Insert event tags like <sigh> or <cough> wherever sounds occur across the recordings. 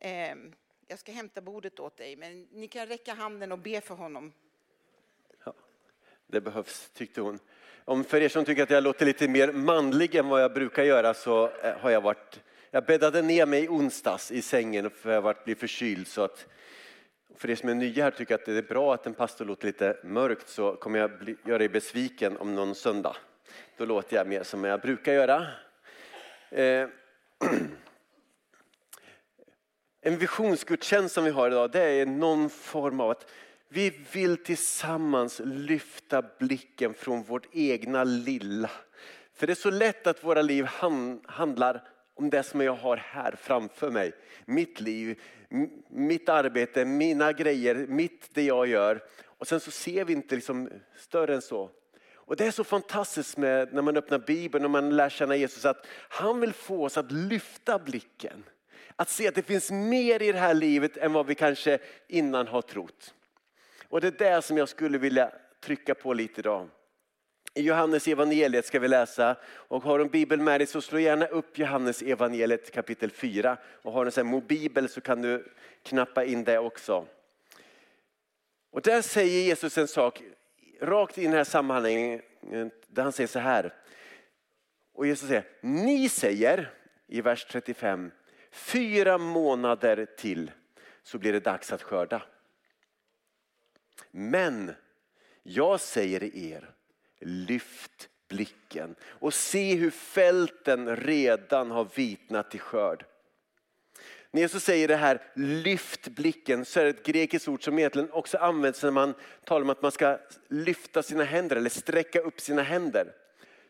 Ehm, jag ska hämta bordet åt dig, men ni kan räcka handen och be för honom. Ja, det behövs, tyckte hon. Om för er som tycker att jag låter lite mer manlig än vad jag brukar göra så eh, har jag varit jag bäddade ner mig i onsdags i sängen för jag varit, blev förkyld. Så att, för er som är nya här tycker att det är bra att en pastor låter lite mörkt så kommer jag bli, göra er besviken om någon söndag. Då låter jag mer som jag brukar göra. Eh, <clears throat> en visionsgudstjänst som vi har idag det är någon form av att vi vill tillsammans lyfta blicken från vårt egna lilla. För det är så lätt att våra liv handlar om det som jag har här framför mig. Mitt liv, mitt arbete, mina grejer, mitt det jag gör. Och sen så ser vi inte liksom större än så. Och Det är så fantastiskt med, när man öppnar Bibeln och man lär känna Jesus att han vill få oss att lyfta blicken. Att se att det finns mer i det här livet än vad vi kanske innan har trott. Och det är det som jag skulle vilja trycka på lite idag. I Johannes evangeliet ska vi läsa och har du en bibel med dig så slå gärna upp Johannes evangeliet kapitel 4 och har du en mobibel så kan du knappa in det också. Och där säger Jesus en sak rakt in i den här sammanhanget där han säger så här. Och Jesus säger, ni säger i vers 35, fyra månader till så blir det dags att skörda. Men jag säger er, lyft blicken och se hur fälten redan har vitnat till skörd. När Jesus säger det här, lyft blicken, så är det ett grekiskt ord som egentligen också används när man talar om att man ska lyfta sina händer eller sträcka upp sina händer.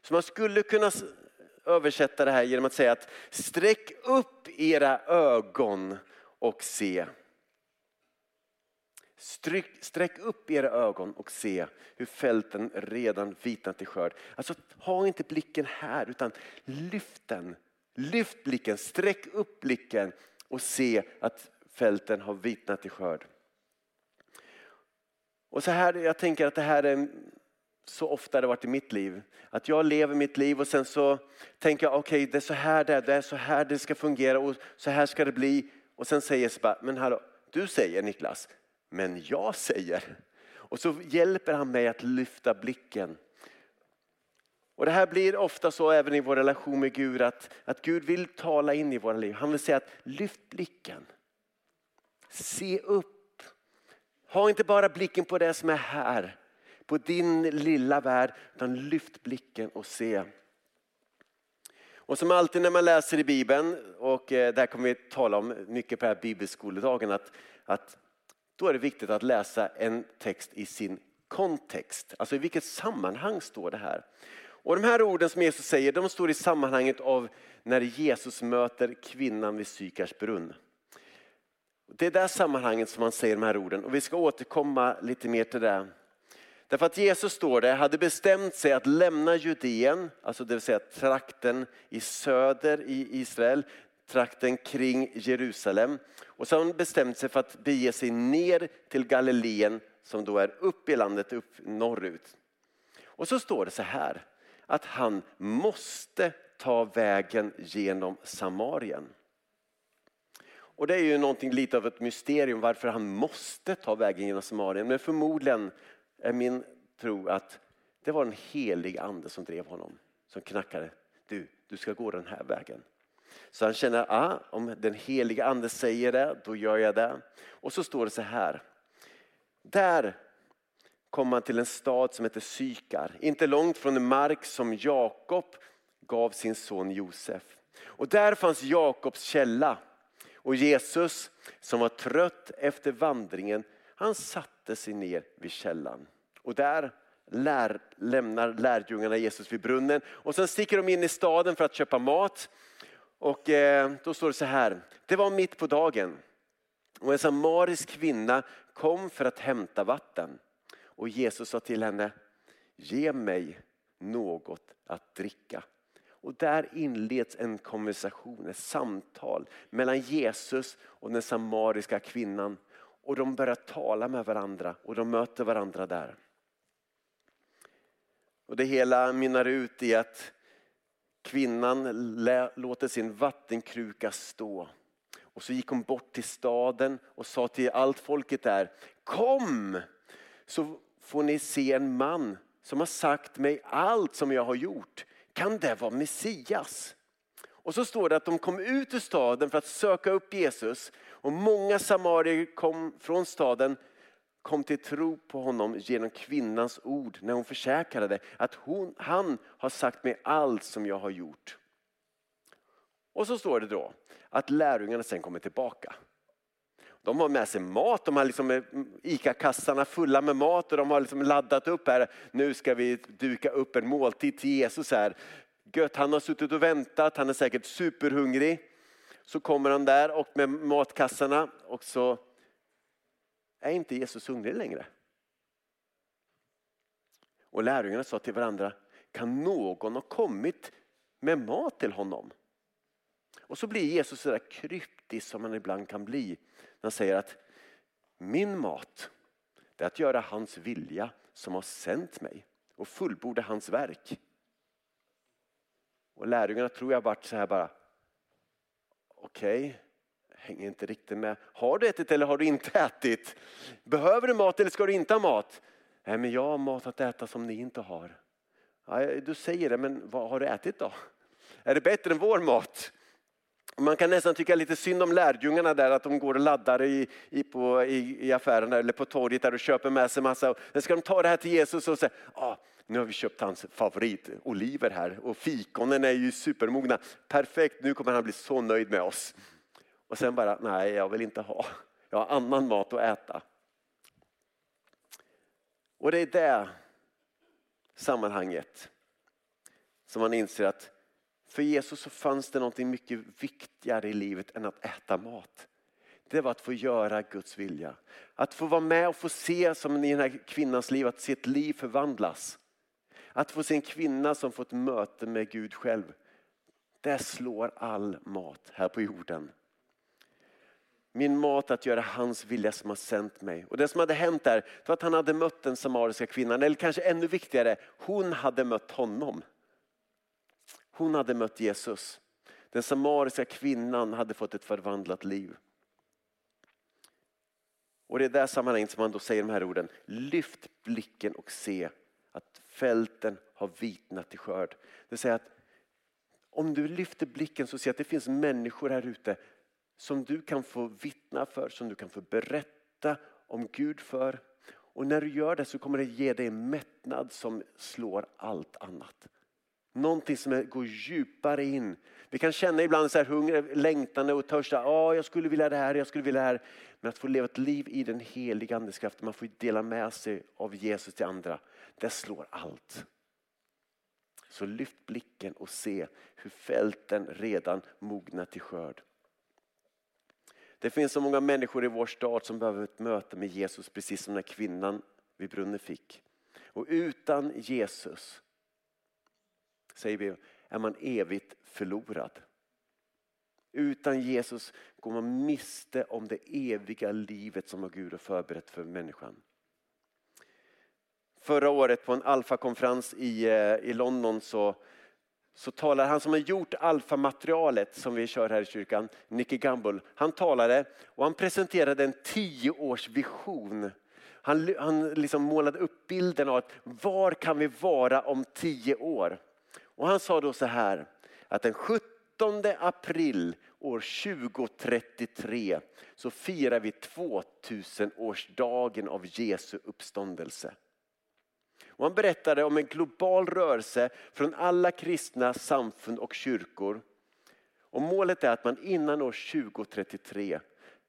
Så man skulle kunna översätta det här genom att säga att sträck upp era ögon och se. Stryk, sträck upp era ögon och se hur fälten redan vitnat i skörd. Alltså ha inte blicken här utan lyft den. Lyft blicken, sträck upp blicken och se att fälten har vitnat i skörd. Och så här, jag tänker att det här är så ofta det varit i mitt liv. Att jag lever mitt liv och sen så tänker jag okej okay, det är så här det är, det är så här det ska fungera och så här ska det bli. Och sen säger Jesper men hallå, du säger Niklas, men jag säger. Och så hjälper han mig att lyfta blicken. Och Det här blir ofta så även i vår relation med Gud att, att Gud vill tala in i våra liv. Han vill säga att lyft blicken. Se upp. Ha inte bara blicken på det som är här, på din lilla värld, utan lyft blicken och se. Och som alltid när man läser i Bibeln, och eh, där kommer vi tala om mycket på den här bibelskoledagen, att, att då är det viktigt att läsa en text i sin kontext. Alltså i vilket sammanhang står det här? Och de här orden som Jesus säger, de står i sammanhanget av när Jesus möter kvinnan vid Sykars brunn. Det är det sammanhanget som han säger de här orden och vi ska återkomma lite mer till det. Därför att Jesus står det, hade bestämt sig att lämna Judeen, alltså det vill säga trakten i söder i Israel, trakten kring Jerusalem. Och så har han bestämt sig för att bege sig ner till Galileen som då är upp i landet, upp norrut. Och så står det så här, att han måste ta vägen genom Samarien. Och det är ju någonting lite av ett mysterium varför han måste ta vägen genom Samarien. Men förmodligen är min tro att det var en helig ande som drev honom. Som knackade. Du, du ska gå den här vägen. Så han känner, ah, om den heliga ande säger det, då gör jag det. Och så står det så här. Där kom han till en stad som heter Sykar, inte långt från den mark som Jakob gav sin son Josef. Och där fanns Jakobs källa. Och Jesus som var trött efter vandringen, han satte sig ner vid källan. Och där lär, lämnar lärjungarna Jesus vid brunnen och sen sticker de in i staden för att köpa mat. Och eh, då står det så här, det var mitt på dagen och en samarisk kvinna kom för att hämta vatten. Och Jesus sa till henne, ge mig något att dricka. Och där inleds en konversation, ett samtal mellan Jesus och den samariska kvinnan. Och de börjar tala med varandra och de möter varandra där. Och det hela mynnar ut i att Kvinnan låter sin vattenkruka stå. Och så gick hon bort till staden och sa till allt folket där, kom så får ni se en man som har sagt mig allt som jag har gjort. Kan det vara Messias? Och så står det att de kom ut ur staden för att söka upp Jesus och många samarier kom från staden kom till tro på honom genom kvinnans ord när hon försäkrade att hon, han har sagt mig allt som jag har gjort. Och så står det då att lärjungarna sen kommer tillbaka. De har med sig mat, de har liksom eh, ICA-kassarna fulla med mat och de har liksom laddat upp här. Nu ska vi duka upp en måltid till Jesus här. Gött, han har suttit och väntat, han är säkert superhungrig. Så kommer han där och med matkassarna och så är inte Jesus hungrig längre. Och lärjungarna sa till varandra, kan någon ha kommit med mat till honom? Och så blir Jesus så där kryptisk som han ibland kan bli. Han säger att min mat är att göra hans vilja som har sänt mig och fullborda hans verk. Och lärjungarna tror jag varit så här bara, okej, okay, hänger inte riktigt med. Har du ätit eller har du inte ätit? Behöver du mat eller ska du inte ha mat? Nej men jag har mat att äta som ni inte har. Ja, du säger det men vad har du ätit då? Är det bättre än vår mat? Man kan nästan tycka lite synd om lärjungarna där att de går och laddar i, i, på, i, i affären eller på torget där och köper med sig massa. Sen ska de ta det här till Jesus och säga, ah, nu har vi köpt hans favorit, oliver här och fikonen är ju supermogna. Perfekt, nu kommer han bli så nöjd med oss. Och sen bara, nej jag vill inte ha, jag har annan mat att äta. Och det är det sammanhanget som man inser att för Jesus så fanns det något mycket viktigare i livet än att äta mat. Det var att få göra Guds vilja. Att få vara med och få se som i den här kvinnans liv, att sitt liv förvandlas. Att få se en kvinna som fått möte med Gud själv. Det slår all mat här på jorden. Min mat att göra hans vilja som har sänt mig. Och det som hade hänt där var att han hade mött den samariska kvinnan. Eller kanske ännu viktigare, hon hade mött honom. Hon hade mött Jesus. Den samariska kvinnan hade fått ett förvandlat liv. Och det är i det sammanhanget som man då säger de här orden. Lyft blicken och se att fälten har vitnat i skörd. Det vill säga att om du lyfter blicken så ser att det finns människor här ute som du kan få vittna för, som du kan få berätta om Gud för. Och när du gör det så kommer det ge dig en mättnad som slår allt annat. Någonting som går djupare in. Vi kan känna ibland så här hunger, längtan och törst. Ja, jag skulle vilja det här, jag skulle vilja det här. Men att få leva ett liv i den heliga andeskraften, man får dela med sig av Jesus till andra. Det slår allt. Så lyft blicken och se hur fälten redan mognar till skörd. Det finns så många människor i vår stad som behöver ett möte med Jesus precis som den kvinnan vid brunnen fick. Och utan Jesus säger vi, är man evigt förlorad. Utan Jesus går man miste om det eviga livet som Gud har förberett för människan. Förra året på en alfakonferens i, eh, i London så, så talar han som har gjort alfamaterialet som vi kör här i kyrkan, Nicky Gamble. Han talade och han presenterade en tioårsvision. Han, han liksom målade upp bilden av att var kan vi vara om tio år? Och han sa då så här att den 17 april år 2033 så firar vi 2000-årsdagen av Jesu uppståndelse. Och han berättade om en global rörelse från alla kristna samfund och kyrkor. Och målet är att man innan år 2033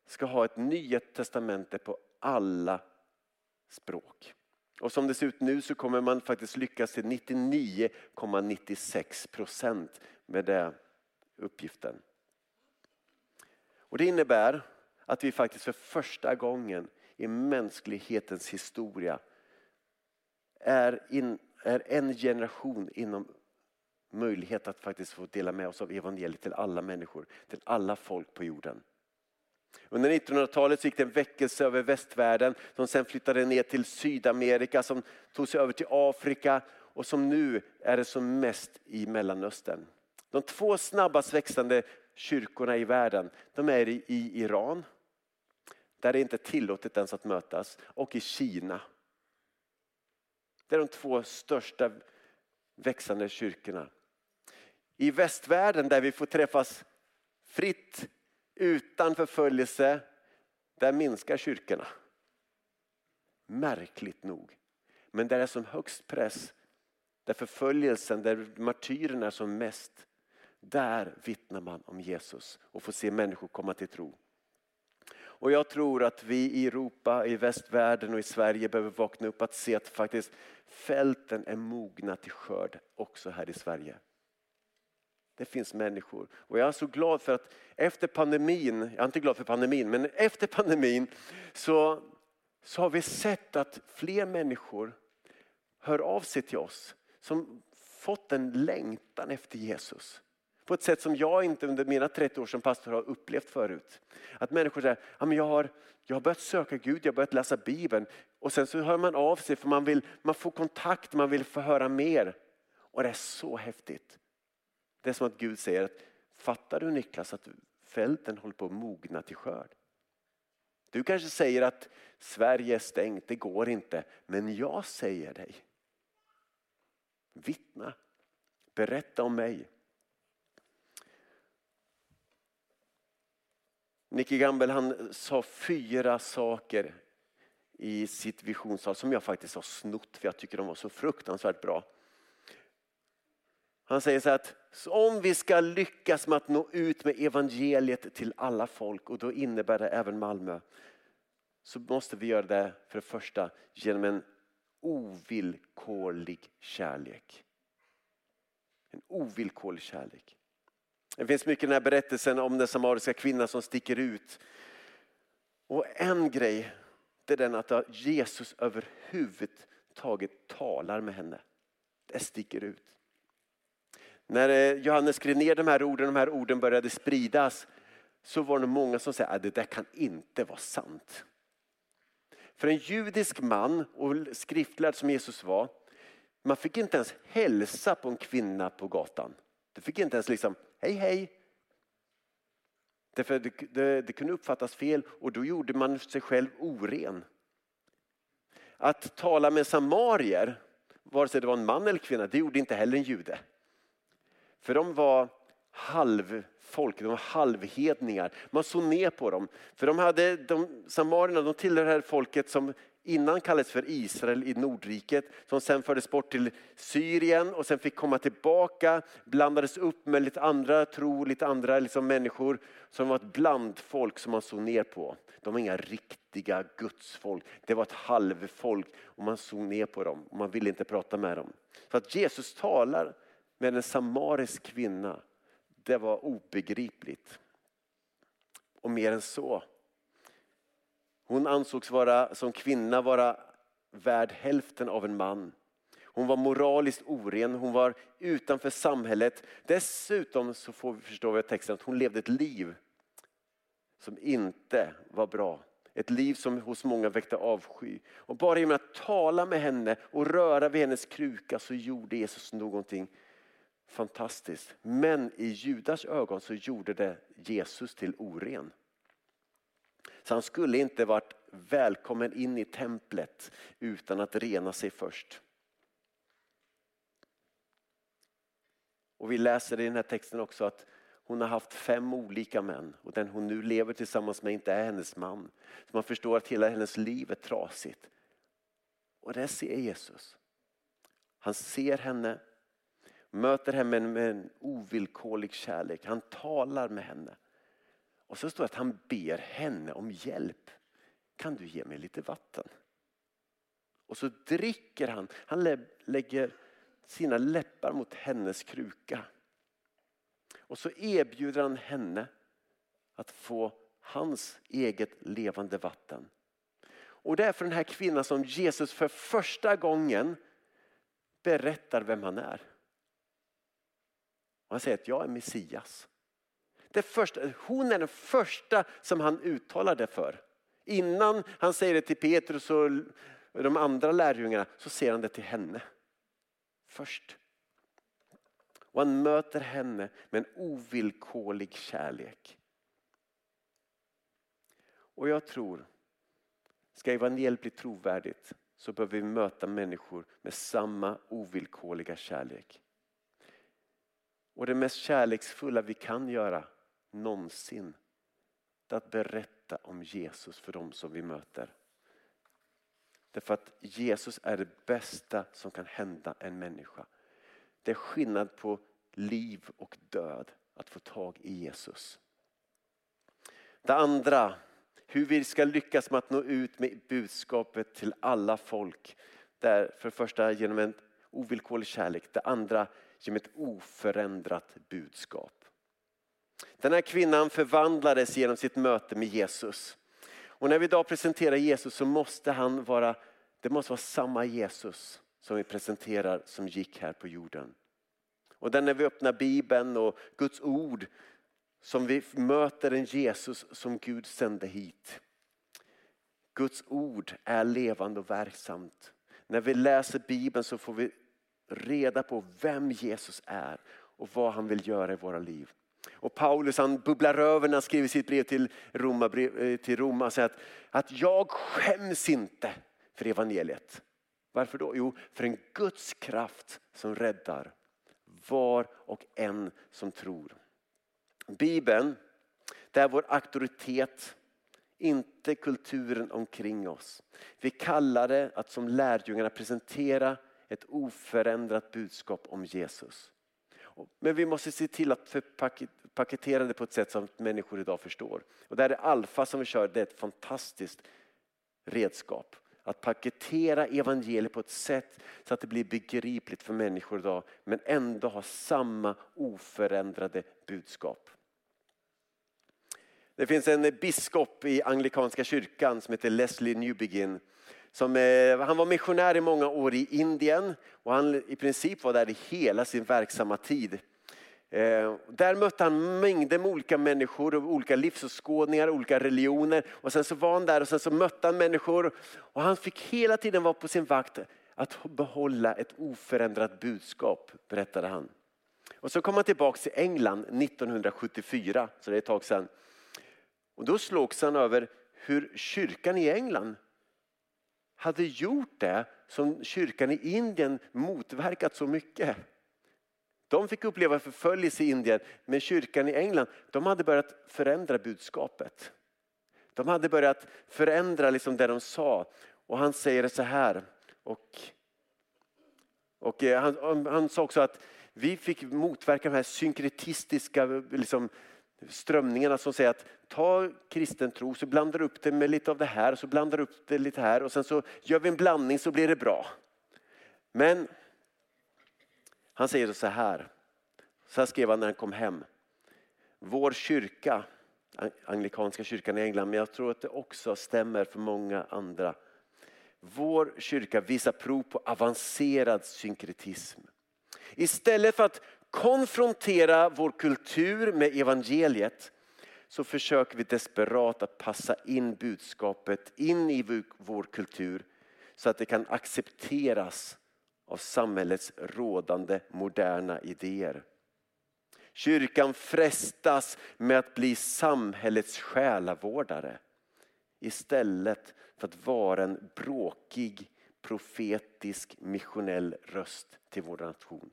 ska ha ett nya testamente på alla språk. Och som det ser ut nu så kommer man faktiskt lyckas till 99,96 procent med den uppgiften. Och det innebär att vi faktiskt för första gången i mänsklighetens historia är, in, är en generation inom möjlighet att faktiskt få dela med oss av evangeliet till alla människor, till alla folk på jorden. Under 1900-talet gick det en väckelse över västvärlden som sen flyttade ner till Sydamerika, som tog sig över till Afrika och som nu är det som mest i Mellanöstern. De två snabbast växande kyrkorna i världen, de är i, Iran, där det inte är tillåtet ens att mötas, och i Kina. Det är de två största växande kyrkorna. I västvärlden där vi får träffas fritt utan förföljelse, där minskar kyrkorna. Märkligt nog. Men där det är som högst press, där förföljelsen, där martyrerna är som mest, där vittnar man om Jesus och får se människor komma till tro. Och jag tror att vi i Europa, i västvärlden och i Sverige behöver vakna upp att se att faktiskt fälten är mogna till skörd också här i Sverige. Det finns människor. Och jag är så glad för att efter pandemin, jag är inte glad för pandemin, men efter pandemin så, så har vi sett att fler människor hör av sig till oss som fått en längtan efter Jesus. På ett sätt som jag inte under mina 30 år som pastor har upplevt förut. Att människor säger, ja, men jag, har, jag har börjat söka Gud, jag har börjat läsa Bibeln. Och sen så hör man av sig för man, vill, man får kontakt, man vill få höra mer. Och det är så häftigt. Det är som att Gud säger, att, fattar du Niklas att fälten håller på att mogna till skörd? Du kanske säger att Sverige är stängt, det går inte. Men jag säger dig, vittna, berätta om mig. Nicky Gamble han sa fyra saker i sitt visionstal som jag faktiskt har snott för jag tycker de var så fruktansvärt bra. Han säger så att om vi ska lyckas med att nå ut med evangeliet till alla folk och då innebär det även Malmö så måste vi göra det för det första genom en ovillkorlig kärlek. En ovillkorlig kärlek. Det finns mycket i den här berättelsen om den samariska kvinnan som sticker ut. Och en grej det är den att Jesus överhuvudtaget talar med henne. Det sticker ut. När eh, Johannes skrev ner de här orden, de här orden började spridas så var det många som sa att det där kan inte vara sant. För en judisk man och skriftlärd som Jesus var, man fick inte ens hälsa på en kvinna på gatan. Du fick inte ens liksom, hej hej. Därför det, det, det kunde uppfattas fel och då gjorde man sig själv oren. Att tala med samarier, vare sig det var en man eller kvinna, det gjorde inte heller en jude. För de var halvfolk, de var halvhedningar. Man såg ner på dem. För de hade, de, samarierna de tillhörde folket som innan kallades för Israel i Nordriket, som sen fördes bort till Syrien och sen fick komma tillbaka, blandades upp med lite andra tro, lite andra liksom människor som var ett blandfolk som man såg ner på. De var inga riktiga gudsfolk, det var ett halvfolk och man såg ner på dem och man ville inte prata med dem. Så att Jesus talar med en samarisk kvinna, det var obegripligt. Och mer än så. Hon ansågs vara, som kvinna vara värd hälften av en man. Hon var moraliskt oren, hon var utanför samhället. Dessutom så får vi förstå av texten att hon levde ett liv som inte var bra. Ett liv som hos många väckte avsky. Och bara genom att tala med henne och röra vid hennes kruka så gjorde Jesus någonting fantastiskt. Men i Judas ögon så gjorde det Jesus till oren. Så han skulle inte varit välkommen in i templet utan att rena sig först. Och vi läser i den här texten också att hon har haft fem olika män och den hon nu lever tillsammans med inte är hennes man. Så man förstår att hela hennes liv är trasigt. Och det ser Jesus. Han ser henne, möter henne med en ovillkorlig kärlek. Han talar med henne. Och så står det att han ber henne om hjälp. Kan du ge mig lite vatten? Och så dricker han. Han lägger sina läppar mot hennes kruka. Och så erbjuder han henne att få hans eget levande vatten. Och det är för den här kvinnan som Jesus för första gången berättar vem han är. Och han säger att jag är Messias. Det första, hon är den första som han uttalar det för. Innan han säger det till Petrus och de andra lärjungarna så säger han det till henne. Först. Och han möter henne med en ovillkorlig kärlek. Och jag tror, ska evangeliet bli trovärdigt så behöver vi möta människor med samma ovillkorliga kärlek. Och det mest kärleksfulla vi kan göra någonsin är att berätta om Jesus för dem som vi möter. Därför att Jesus är det bästa som kan hända en människa. Det är skillnad på liv och död att få tag i Jesus. Det andra, hur vi ska lyckas med att nå ut med budskapet till alla folk. Det är för det första genom en ovillkorlig kärlek, det andra genom ett oförändrat budskap. Den här kvinnan förvandlades genom sitt möte med Jesus. Och när vi idag presenterar Jesus så måste han vara, det måste vara samma Jesus som vi presenterar som gick här på jorden. Och den när vi öppnar Bibeln och Guds ord som vi möter en Jesus som Gud sände hit. Guds ord är levande och verksamt. När vi läser Bibeln så får vi reda på vem Jesus är och vad han vill göra i våra liv. Och Paulus han bubblar över när han skriver sitt brev till Roma, eh, till Roma och säger att, att jag skäms inte för evangeliet. Varför då? Jo, för en Guds kraft som räddar var och en som tror. Bibeln, det är vår auktoritet, inte kulturen omkring oss. Vi kallar det att som lärjungarna presentera ett oförändrat budskap om Jesus. Men vi måste se till att paketera det på ett sätt som människor idag förstår. Och där är Alfa som vi kör, det är ett fantastiskt redskap. Att paketera evangeliet på ett sätt så att det blir begripligt för människor idag men ändå ha samma oförändrade budskap. Det finns en biskop i anglikanska kyrkan som heter Leslie Newbegin. Som, eh, han var missionär i många år i Indien och han i princip var där i hela sin verksamma tid. Eh, där mötte han mängder med olika människor, olika livsåskådningar, olika religioner. Och sen så var han där och sen så mötte han människor. Och han fick hela tiden vara på sin vakt att behålla ett oförändrat budskap, berättade han. Och så kom han tillbaka till England 1974, så det är ett tag sedan. Och då slogs han över hur kyrkan i England hade gjort det som kyrkan i Indien motverkat så mycket. De fick uppleva förföljelse i Indien, men kyrkan i England de hade börjat förändra budskapet. De hade börjat förändra liksom det de sa. Och han säger så här. Och, och eh, han, han sa också att vi fick motverka de här synkretistiska liksom, strömningarna som säger att ta kristen tro så blandar du upp det med lite av det här så blandar du upp det lite här och sen så gör vi en blandning så blir det bra. Men han säger så här, så här skrev han när han kom hem. Vår kyrka, anglikanska kyrkan i England, men jag tror att det också stämmer för många andra. Vår kyrka visar prov på avancerad synkretism. Istället för att konfrontera vår kultur med evangeliet så försöker vi desperat att passa in budskapet in i vår kultur så att det kan accepteras av samhällets rådande moderna idéer. Kyrkan frestas med att bli samhällets själavårdare istället för att vara en bråkig profetisk missionell röst till vår nation.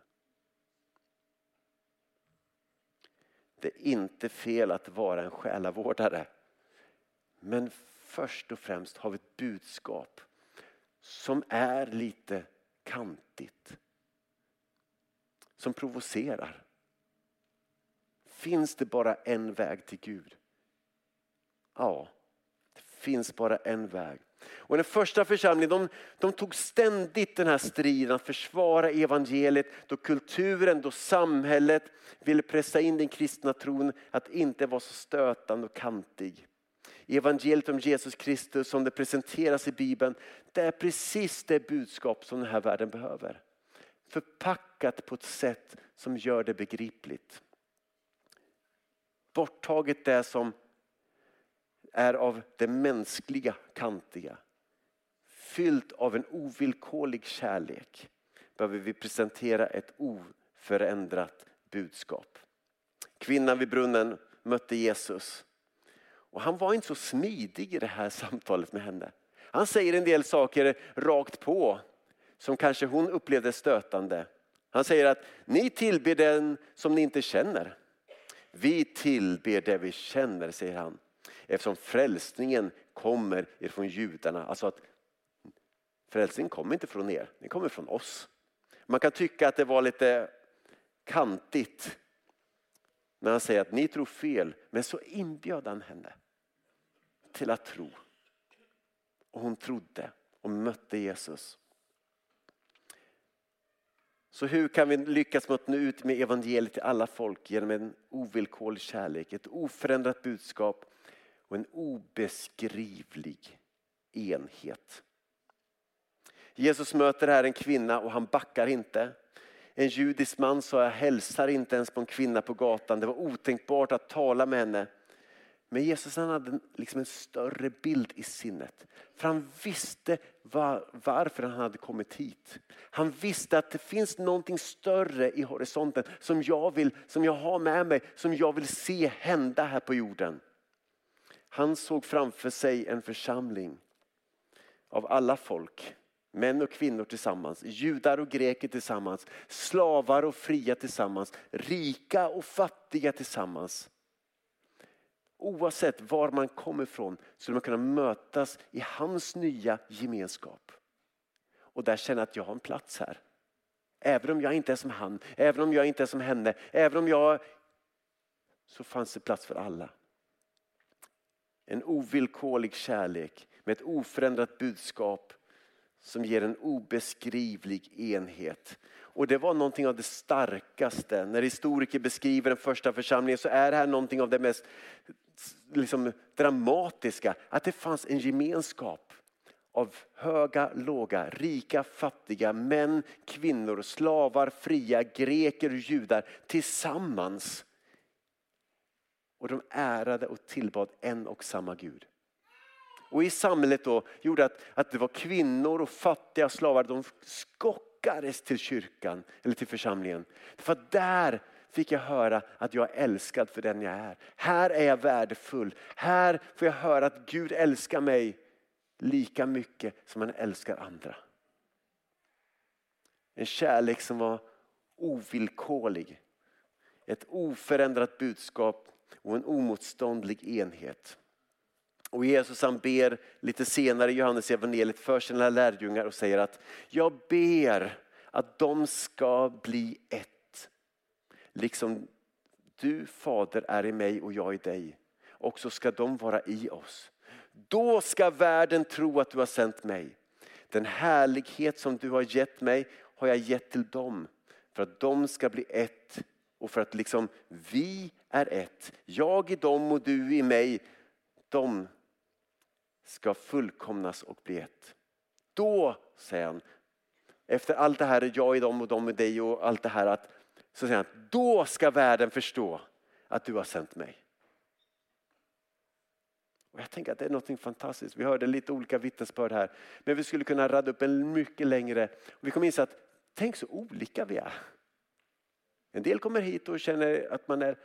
Det är inte fel att vara en själavårdare. Men först och främst har vi ett budskap som är lite kantigt. Som provocerar. Finns det bara en väg till Gud? Ja, finns bara en väg. Och den första församlingen de, de, tog ständigt den här striden att försvara evangeliet då kulturen, då samhället ville pressa in den kristna tron att inte vara så stötande och kantig. Evangeliet om Jesus Kristus som det presenteras i Bibeln, det är precis det budskap som den här världen behöver. Förpackat på ett sätt som gör det begripligt. Borttaget det som är av det mänskliga kantiga. Fyllt av en ovillkorlig kärlek behöver vi presentera ett oförändrat budskap. Kvinnan vid brunnen mötte Jesus. Och han var inte så smidig i det här samtalet med henne. Han säger en del saker rakt på som kanske hon upplevde stötande. Han säger att ni tillber den som ni inte känner. Vi tillber det vi känner, säger han. Eftersom frälsningen kommer ifrån judarna. Alltså att frälsningen kommer inte från er, den kommer från oss. Man kan tycka att det var lite kantigt när han säger att ni tror fel. Men så inbjöd han henne till att tro. Och hon trodde och mötte Jesus. Så hur kan vi lyckas med att nå ut med evangeliet till alla folk genom en ovillkorlig kärlek, ett oförändrat budskap och en obeskrivlig enhet. Jesus möter här en kvinna och han backar inte. En judisk man sa jag hälsar inte ens på en kvinna på gatan. Det var otänkbart att tala med henne. Men Jesus han hade liksom en större bild i sinnet. För han visste var, varför han hade kommit hit. Han visste att det finns någonting större i horisonten som jag, vill, som jag har med mig, som jag vill se hända här på jorden. Han såg framför sig en församling av alla folk. Män och kvinnor tillsammans, judar och greker tillsammans, slavar och fria tillsammans, rika och fattiga tillsammans. Oavsett var man kommer ifrån skulle man kunna mötas i hans nya gemenskap. Och där känna att jag har en plats här. Även om jag inte är som han, även om jag inte är som henne, även om jag... Så fanns det plats för alla. En ovillkorlig kärlek med ett oförändrat budskap som ger en obeskrivlig enhet. Och det var någonting av det starkaste. När historiker beskriver den första församlingen så är det här någonting av det mest liksom, dramatiska. Att det fanns en gemenskap av höga, låga, rika, fattiga, män, kvinnor, slavar, fria, greker och judar tillsammans. Och de ärade och tillbad en och samma Gud. Och i samhället då gjorde att, att det var kvinnor och fattiga slavar, de skockades till kyrkan eller till församlingen. För där fick jag höra att jag är älskad för den jag är. Här är jag värdefull. Här får jag höra att Gud älskar mig lika mycket som han älskar andra. En kärlek som var ovillkorlig. Ett oförändrat budskap och en omotståndlig enhet. Och Jesus han ber lite senare i Johannes evangeliet för sina lärjungar och säger att jag ber att de ska bli ett. Liksom du fader är i mig och jag i dig. Och så ska de vara i oss. Då ska världen tro att du har sänt mig. Den härlighet som du har gett mig har jag gett till dem. För att de ska bli ett och för att liksom vi är ett. Jag i dem och du i mig. De ska fullkomnas och bli ett. Då, säger han, efter allt det här, jag i dem och de i dig och allt det här, att, så säger han, då ska världen förstå att du har sänt mig. Och jag tänker att det är något fantastiskt. Vi hörde lite olika vittnesbörd här. Men vi skulle kunna radda upp en mycket längre. Vi kommer inse att tänk så olika vi är. En del kommer hit och känner att man är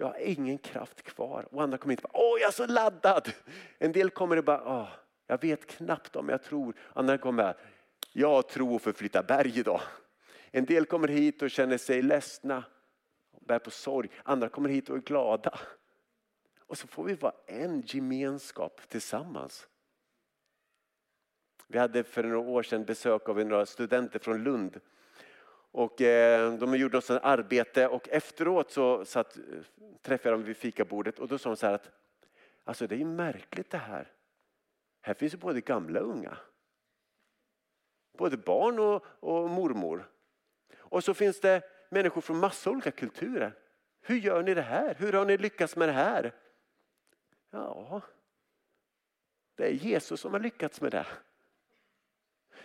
jag har ingen kraft kvar. Och andra kommer hit och bara, åh jag är så laddad. En del kommer och bara, åh, jag vet knappt om jag tror. Andra kommer, jag tror för att flytta berg idag. En del kommer hit och känner sig ledsna, bär på sorg. Andra kommer hit och är glada. Och så får vi vara en gemenskap tillsammans. Vi hade för några år sedan besök av några studenter från Lund och eh, de gjorde något arbete och efteråt så satt, träffade jag dem vid fikabordet och då sa de så här att alltså det är ju märkligt det här. Här finns ju både gamla och unga. Både barn och, och mormor. Och så finns det människor från massa olika kulturer. Hur gör ni det här? Hur har ni lyckats med det här? Ja, det är Jesus som har lyckats med det.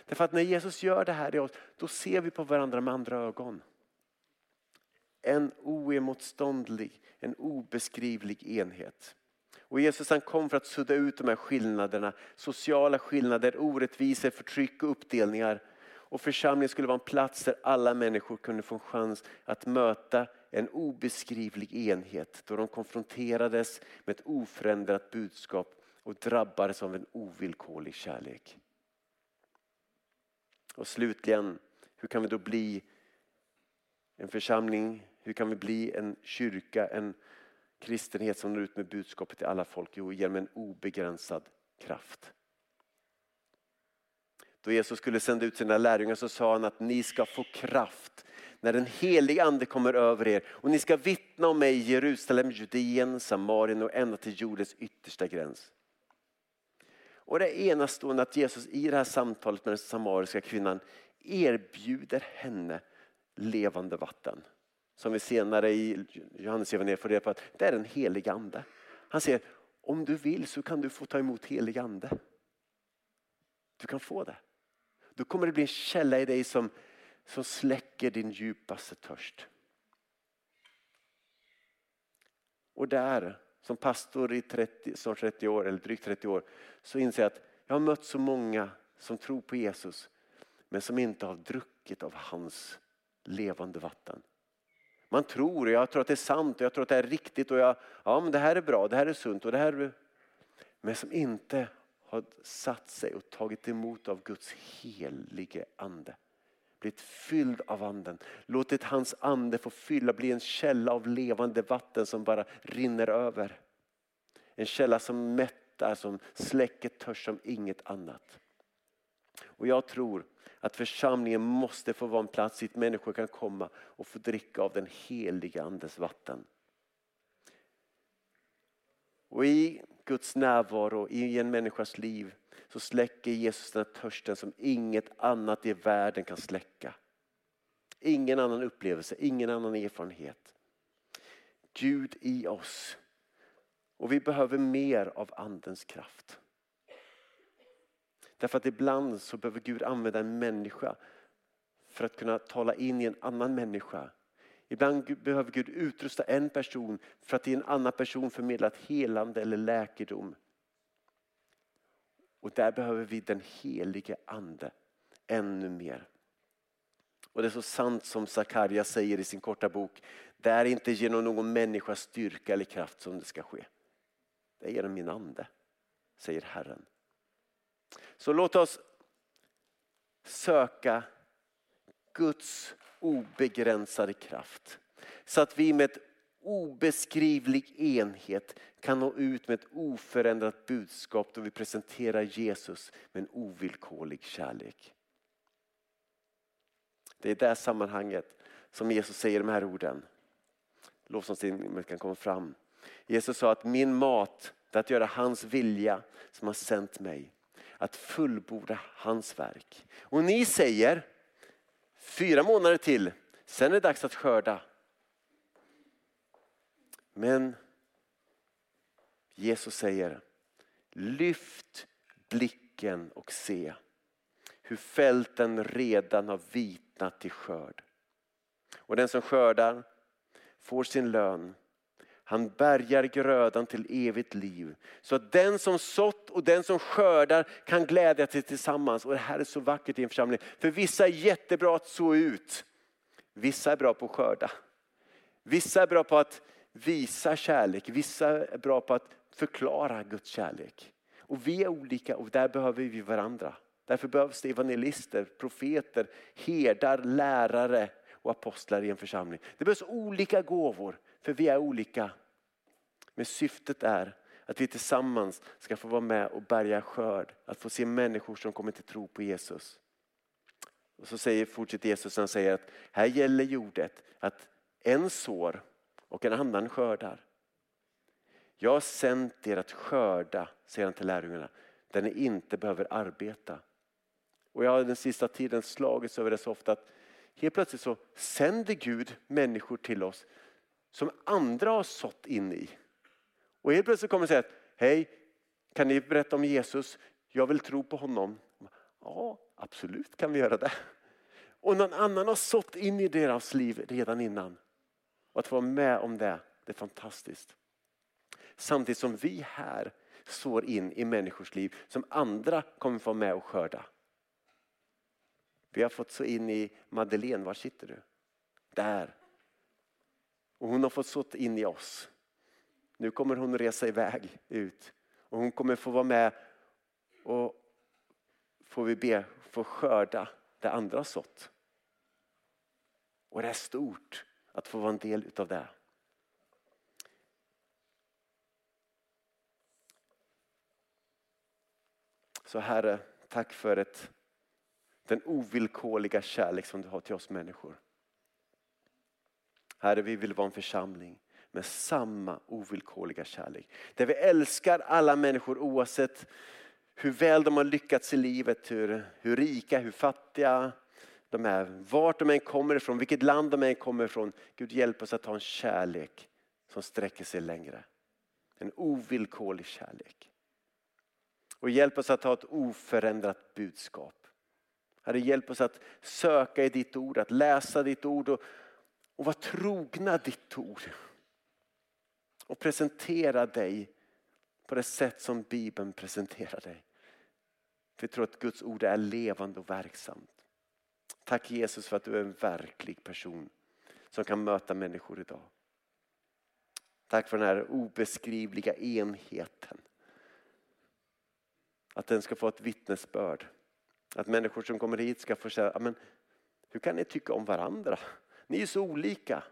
Därför att när Jesus gör det här i oss, då ser vi på varandra med andra ögon. En oemotståndlig, en obeskrivlig enhet. Och Jesus han kom för att sudda ut de här skillnaderna, sociala skillnader, orättvisor, förtryck och uppdelningar. Och församlingen skulle vara en plats där alla människor kunde få en chans att möta en obeskrivlig enhet då de konfronterades med ett oförändrat budskap och drabbades av en ovillkorlig kärlek. Och slutligen, hur kan vi då bli en församling? Hur kan vi bli en kyrka, en kristenhet som når ut med budskapet till alla folk? Jo, genom en obegränsad kraft. Då Jesus skulle sända ut sina lärjungar så sa han att ni ska få kraft när den helige ande kommer över er och ni ska vittna om mig i Jerusalem, Judeen, Samarien och ända till jordens yttersta gräns. Och det är enastående att Jesus i det här samtalet med den samariska kvinnan erbjuder henne levande vatten. Som vi senare i Johannes evangeliet får reda på att det är den helige ande. Han säger om du vill så kan du få ta emot helig ande. Du kan få det. Då kommer det bli en källa i dig som, som släcker din djupaste törst. Och där, som pastor i 30, snart 30 år, eller drygt 30 år, så inser jag att jag har mött så många som tror på Jesus men som inte har druckit av hans levande vatten. Man tror, och jag tror att det är sant och jag tror att det är riktigt och jag, ja men det här är bra, det här är sunt och det här är... Men som inte har satt sig och tagit emot av Guds helige ande. Blivit fylld av anden. Låtit hans ande få fylla, bli en källa av levande vatten som bara rinner över. En källa som mättar, som släcker törst som inget annat. Och jag tror att församlingen måste få vara en plats dit människor kan komma och få dricka av den heliga andes vatten. Och i Guds närvaro i en människas liv så släcker Jesus den törsten som inget annat i världen kan släcka. Ingen annan upplevelse, ingen annan erfarenhet. Gud i oss. Och vi behöver mer av andens kraft. Därför att ibland så behöver Gud använda en människa för att kunna tala in i en annan människa Ibland behöver Gud utrusta en person för att i en annan person förmedla ett helande eller läkedom. Och där behöver vi den helige ande ännu mer. Och det är så sant som Sakarja säger i sin korta bok. Det är inte genom någon människas styrka eller kraft som det ska ske. Det är genom min ande, säger Herren. Så låt oss söka Guds obegränsade kraft. Så att vi med obeskrivlig enhet kan nå ut med ett oförändrat budskap då vi presenterar Jesus med en ovillkorlig kärlek. Det är i det sammanhanget som Jesus säger de här orden. Lovsångsteamet kan komma fram. Jesus sa att min mat är att göra hans vilja som har sänt mig. Att fullborda hans verk. Och ni säger Fyra månader till, sen är det dags att skörda. Men Jesus säger, lyft blicken och se hur fälten redan har vitnat till skörd. Och den som skördar får sin lön. Han bärgar grödan till evigt liv. Så att den som sått och den som skördar kan glädja sig tillsammans. Och det här är så vackert i en församling. För vissa är jättebra att så ut. Vissa är bra på att skörda. Vissa är bra på att visa kärlek. Vissa är bra på att förklara Guds kärlek. Och vi är olika och där behöver vi varandra. Därför behövs det evangelister, profeter, herdar, lärare och apostlar i en församling. Det behövs olika gåvor för vi är olika. Men syftet är att vi tillsammans ska få vara med och bärga skörd. Att få se människor som kommer till tro på Jesus. Och så säger, fortsätter Jesus, han säger att här gäller jordet att en sår och en annan skördar. Jag har sänt er att skörda, säger han till lärjungarna, där ni inte behöver arbeta. Och jag har den sista tiden slagits över det så ofta att helt plötsligt så sänder Gud människor till oss som andra har sått in i. Och helt plötsligt kommer det säga, hej, kan ni berätta om Jesus? Jag vill tro på honom. Ja, absolut kan vi göra det. Och någon annan har sått in i deras liv redan innan. Och att få vara med om det, det är fantastiskt. Samtidigt som vi här sår in i människors liv som andra kommer få vara med och skörda. Vi har fått så in i Madeleine, var sitter du? Där. Och hon har fått sått in i oss. Nu kommer hon resa iväg ut och hon kommer få vara med och får vi be, få skörda det andra har sått. Och det är stort att få vara en del utav det. Så Herre, tack för ett, den ovillkorliga kärlek som du har till oss människor. Herre, vi vill vara en församling med samma ovillkorliga kärlek. Där vi älskar alla människor oavsett hur väl de har lyckats i livet, hur, hur rika, hur fattiga de är, vart de än kommer ifrån, vilket land de än kommer ifrån. Gud hjälp oss att ha en kärlek som sträcker sig längre. En ovillkorlig kärlek. Och hjälp oss att ha ett oförändrat budskap. Herre, hjälp oss att söka i ditt ord, att läsa ditt ord och, och vara trogna ditt ord. Och presentera dig på det sätt som Bibeln presenterar dig. För jag tror att Guds ord är levande och verksamt. Tack Jesus för att du är en verklig person som kan möta människor idag. Tack för den här obeskrivliga enheten. Att den ska få ett vittnesbörd. Att människor som kommer hit ska få säga, men hur kan ni tycka om varandra? Ni är så olika.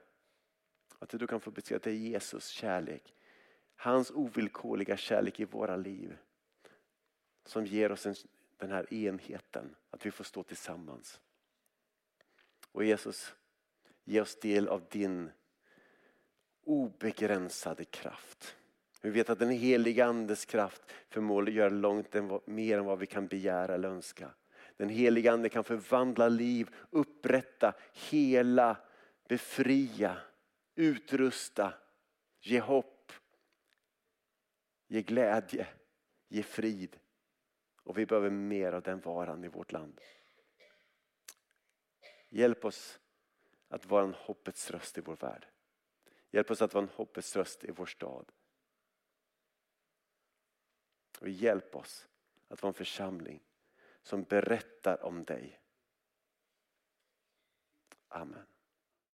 Att du kan få beskriva att det är Jesus kärlek. Hans ovillkorliga kärlek i våra liv. Som ger oss en, den här enheten. Att vi får stå tillsammans. Och Jesus, ge oss del av din obegränsade kraft. Vi vet att den heliga andes kraft förmår göra långt mer än vad vi kan begära eller önska. Den heliga ande kan förvandla liv, upprätta, hela, befria, utrusta, ge hopp, ge glädje, ge frid. Och vi behöver mer av den varan i vårt land. Hjälp oss att vara en hoppets röst i vår värld. Hjälp oss att vara en hoppets röst i vår stad. Och hjälp oss att vara en församling som berättar om dig. Amen.